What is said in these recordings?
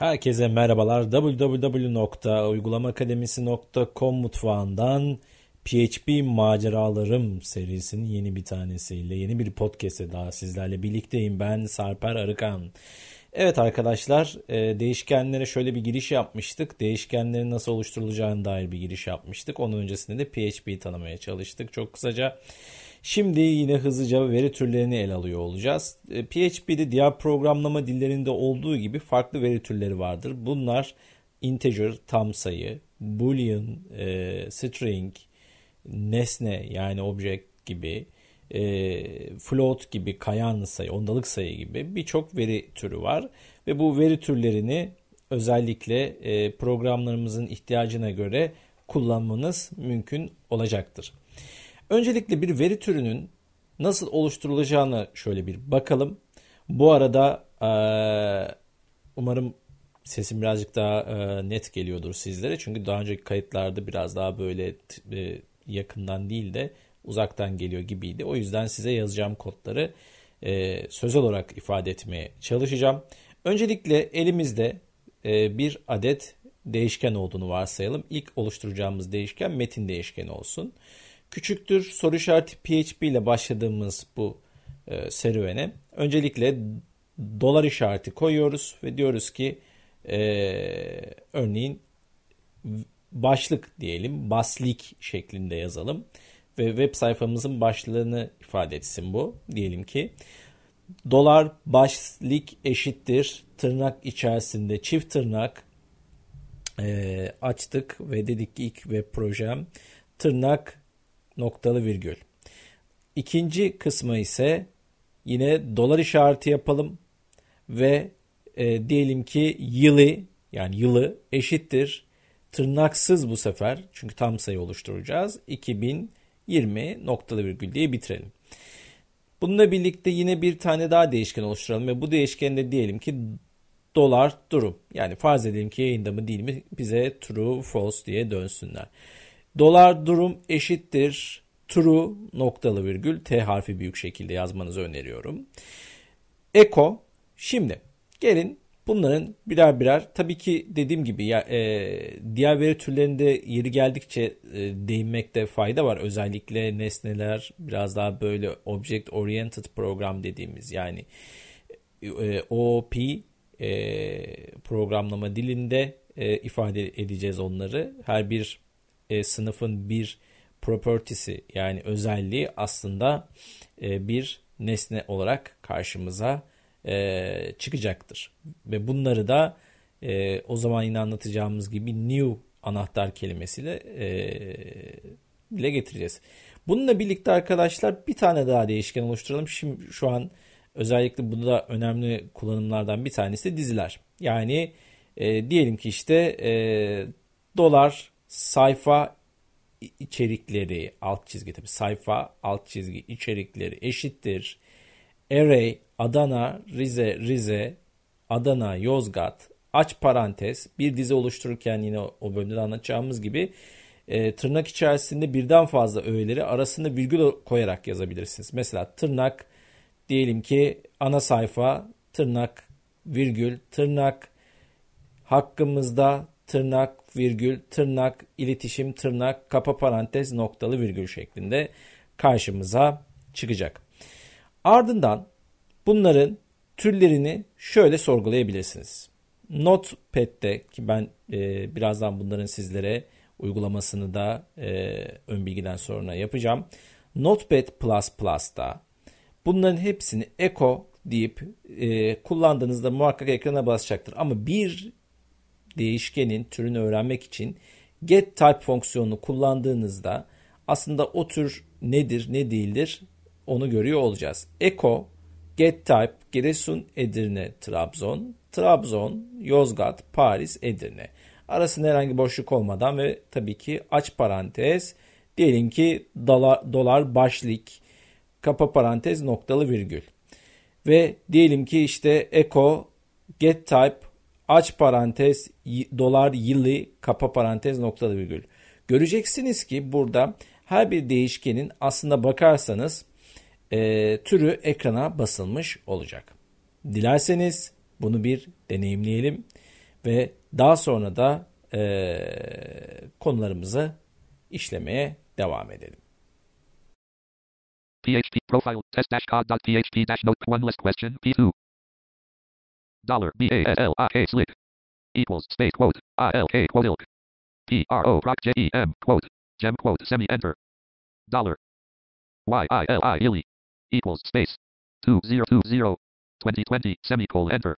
Herkese merhabalar. www.uygulamaakademisi.com mutfağından PHP maceralarım serisinin yeni bir tanesiyle yeni bir podcast'e daha sizlerle birlikteyim. Ben Sarper Arıkan. Evet arkadaşlar e, değişkenlere şöyle bir giriş yapmıştık. Değişkenlerin nasıl oluşturulacağına dair bir giriş yapmıştık. Onun öncesinde de PHP'yi tanımaya çalıştık. Çok kısaca Şimdi yine hızlıca veri türlerini ele alıyor olacağız. E, PHP'de diğer programlama dillerinde olduğu gibi farklı veri türleri vardır. Bunlar integer, tam sayı, boolean, e, string, nesne yani object gibi, e, float gibi, kayan sayı, ondalık sayı gibi birçok veri türü var. Ve bu veri türlerini özellikle e, programlarımızın ihtiyacına göre kullanmanız mümkün olacaktır. Öncelikle bir veri türünün nasıl oluşturulacağını şöyle bir bakalım. Bu arada umarım sesim birazcık daha net geliyordur sizlere. Çünkü daha önceki kayıtlarda biraz daha böyle yakından değil de uzaktan geliyor gibiydi. O yüzden size yazacağım kodları sözel olarak ifade etmeye çalışacağım. Öncelikle elimizde bir adet değişken olduğunu varsayalım. İlk oluşturacağımız değişken metin değişkeni olsun küçüktür. Soru işareti PHP ile başladığımız bu e, serüvene. Öncelikle dolar işareti koyuyoruz ve diyoruz ki e, örneğin başlık diyelim baslik şeklinde yazalım ve web sayfamızın başlığını ifade etsin bu. Diyelim ki dolar başlık eşittir tırnak içerisinde çift tırnak e, açtık ve dedik ki ilk web projem tırnak noktalı virgül. İkinci kısmı ise yine dolar işareti yapalım ve e, diyelim ki yılı yani yılı eşittir tırnaksız bu sefer çünkü tam sayı oluşturacağız 2020 noktalı virgül diye bitirelim. Bununla birlikte yine bir tane daha değişken oluşturalım ve bu değişkende diyelim ki dolar durum. Yani farz edelim ki yayında mı değil mi bize true false diye dönsünler. Dolar durum eşittir true noktalı virgül t harfi büyük şekilde yazmanızı öneriyorum. Eko şimdi gelin bunların birer birer tabii ki dediğim gibi ya e, diğer veri türlerinde yeri geldikçe e, değinmekte fayda var. Özellikle nesneler biraz daha böyle object oriented program dediğimiz yani e, OOP e, programlama dilinde e, ifade edeceğiz onları. Her bir e, sınıfın bir property'si yani özelliği aslında e, bir nesne olarak karşımıza e, çıkacaktır. Ve bunları da e, o zaman yine anlatacağımız gibi new anahtar kelimesiyle e, dile getireceğiz. Bununla birlikte arkadaşlar bir tane daha değişken oluşturalım. Şimdi şu an özellikle bu da önemli kullanımlardan bir tanesi diziler. Yani e, diyelim ki işte e, dolar sayfa içerikleri alt çizgi tabi sayfa alt çizgi içerikleri eşittir. Array Adana Rize Rize Adana Yozgat aç parantez bir dizi oluştururken yine o bölümde de anlatacağımız gibi e, tırnak içerisinde birden fazla öğeleri arasında virgül koyarak yazabilirsiniz. Mesela tırnak diyelim ki ana sayfa tırnak virgül tırnak hakkımızda tırnak, virgül, tırnak, iletişim, tırnak, kapa parantez, noktalı virgül şeklinde karşımıza çıkacak. Ardından bunların türlerini şöyle sorgulayabilirsiniz. Notepad'de ki ben e, birazdan bunların sizlere uygulamasını da e, ön bilgiden sonra yapacağım. Notepad++'da bunların hepsini echo deyip e, kullandığınızda muhakkak ekrana basacaktır. Ama bir değişkenin türünü öğrenmek için get type fonksiyonunu kullandığınızda aslında o tür nedir ne değildir onu görüyor olacağız. Echo get type Giresun Edirne Trabzon Trabzon Yozgat Paris Edirne arasında herhangi boşluk olmadan ve tabii ki aç parantez diyelim ki dolar, dolar başlık kapa parantez noktalı virgül ve diyelim ki işte echo get type aç parantez dolar yılı kapa parantez noktalı virgül. Göreceksiniz ki burada her bir değişkenin aslında bakarsanız e, türü ekrana basılmış olacak. Dilerseniz bunu bir deneyimleyelim Ve daha sonra da e, konularımızı işlemeye devam edelim. PHP profile test dash cod dot PHP dash note one list question P2 dollar B A L I K slick equals space quote I L K quote ilk. P R O proc J E M quote gem quote semi enter dollar. Y I L I illy equals space two zero two zero 2020 semicolon enter.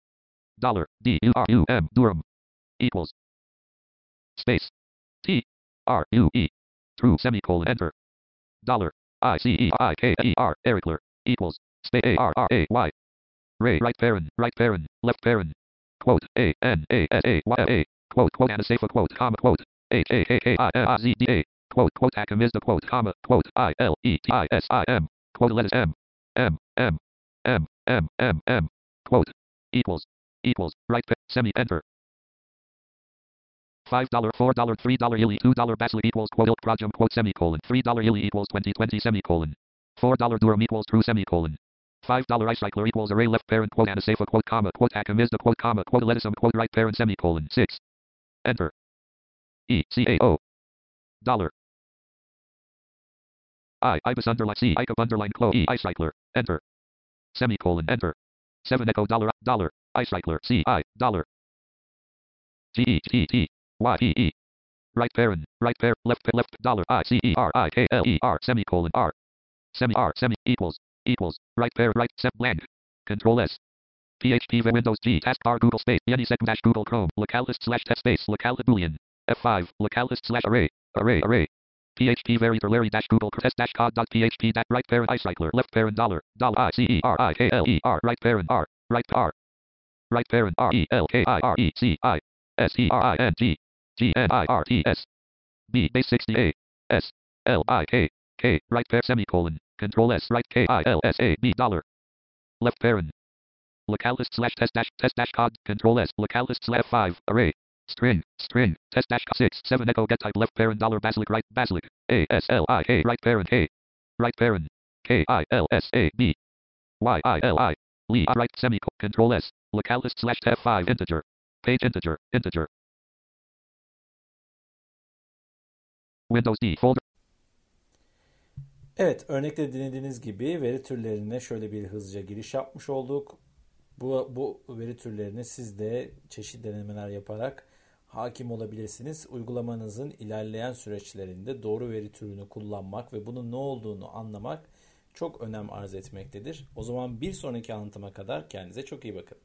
Dollar D U R U M Durham. Equals. Space. T R U E true semicolon enter. Dollar. I C E I K E R Ericler equals. Space. A R R A Y Ray right parent right parent left parent quote A N A S A Y A. Quote quote Anasafa quote comma quote H A K K I N I Z D A. Quote quote Acom is the quote comma quote I L E T I S I M. Quote lettuce M M M M M M M. Quote equals equals right semi enter. Five dollar four dollar three dollar illy two dollar basilic equals quote ilk projum quote semicolon three dollar illy equals twenty twenty semicolon. Four dollar durham equals true semicolon five dollar icycler equals array left parent quote anasafa quote comma quote acom is the quote comma quote lettuce quote right parent semicolon six. Enter. E c a o. Dollar. I ibis underline c icop underline clo e icycler enter. Semicolon enter. Seven echo dollar dollar icycler c i dollar. G e t t y e e. Right parent right parent left left dollar i c e r i k l e r semicolon r. Semi r semi equals equals right parent right sem blank. Control s. PHP Windows G. Taskbar Google space. Unisec dash Google Chrome. Localist slash test space. Localist boolean. F5 localist slash array. Array array. PHP variable Larry dash Google test dash cod dot PHP dash right parent iCycler left parent dollar. Dollar I C E R I K L E R. Right parent R. Right R. Right parent R E L K I R E C I S E R I N G G N I R T S. B base 60 A S L I K K right parent semicolon control S right? K I L S A B dollar. Left parent localist slash test dash test dash cod control S localist slash 5 array. String string test dash 6 7 echo get type left parent dollar basilic right basilic. A S L I K right parent K right parent K I L S A B. Y I L I. Lee right semicolon control S localist slash F5 integer. Page integer integer. Windows D folder Evet, örnekte dinlediğiniz gibi veri türlerine şöyle bir hızlıca giriş yapmış olduk. Bu, bu veri türlerine siz de çeşitli denemeler yaparak hakim olabilirsiniz. Uygulamanızın ilerleyen süreçlerinde doğru veri türünü kullanmak ve bunun ne olduğunu anlamak çok önem arz etmektedir. O zaman bir sonraki anlatıma kadar kendinize çok iyi bakın.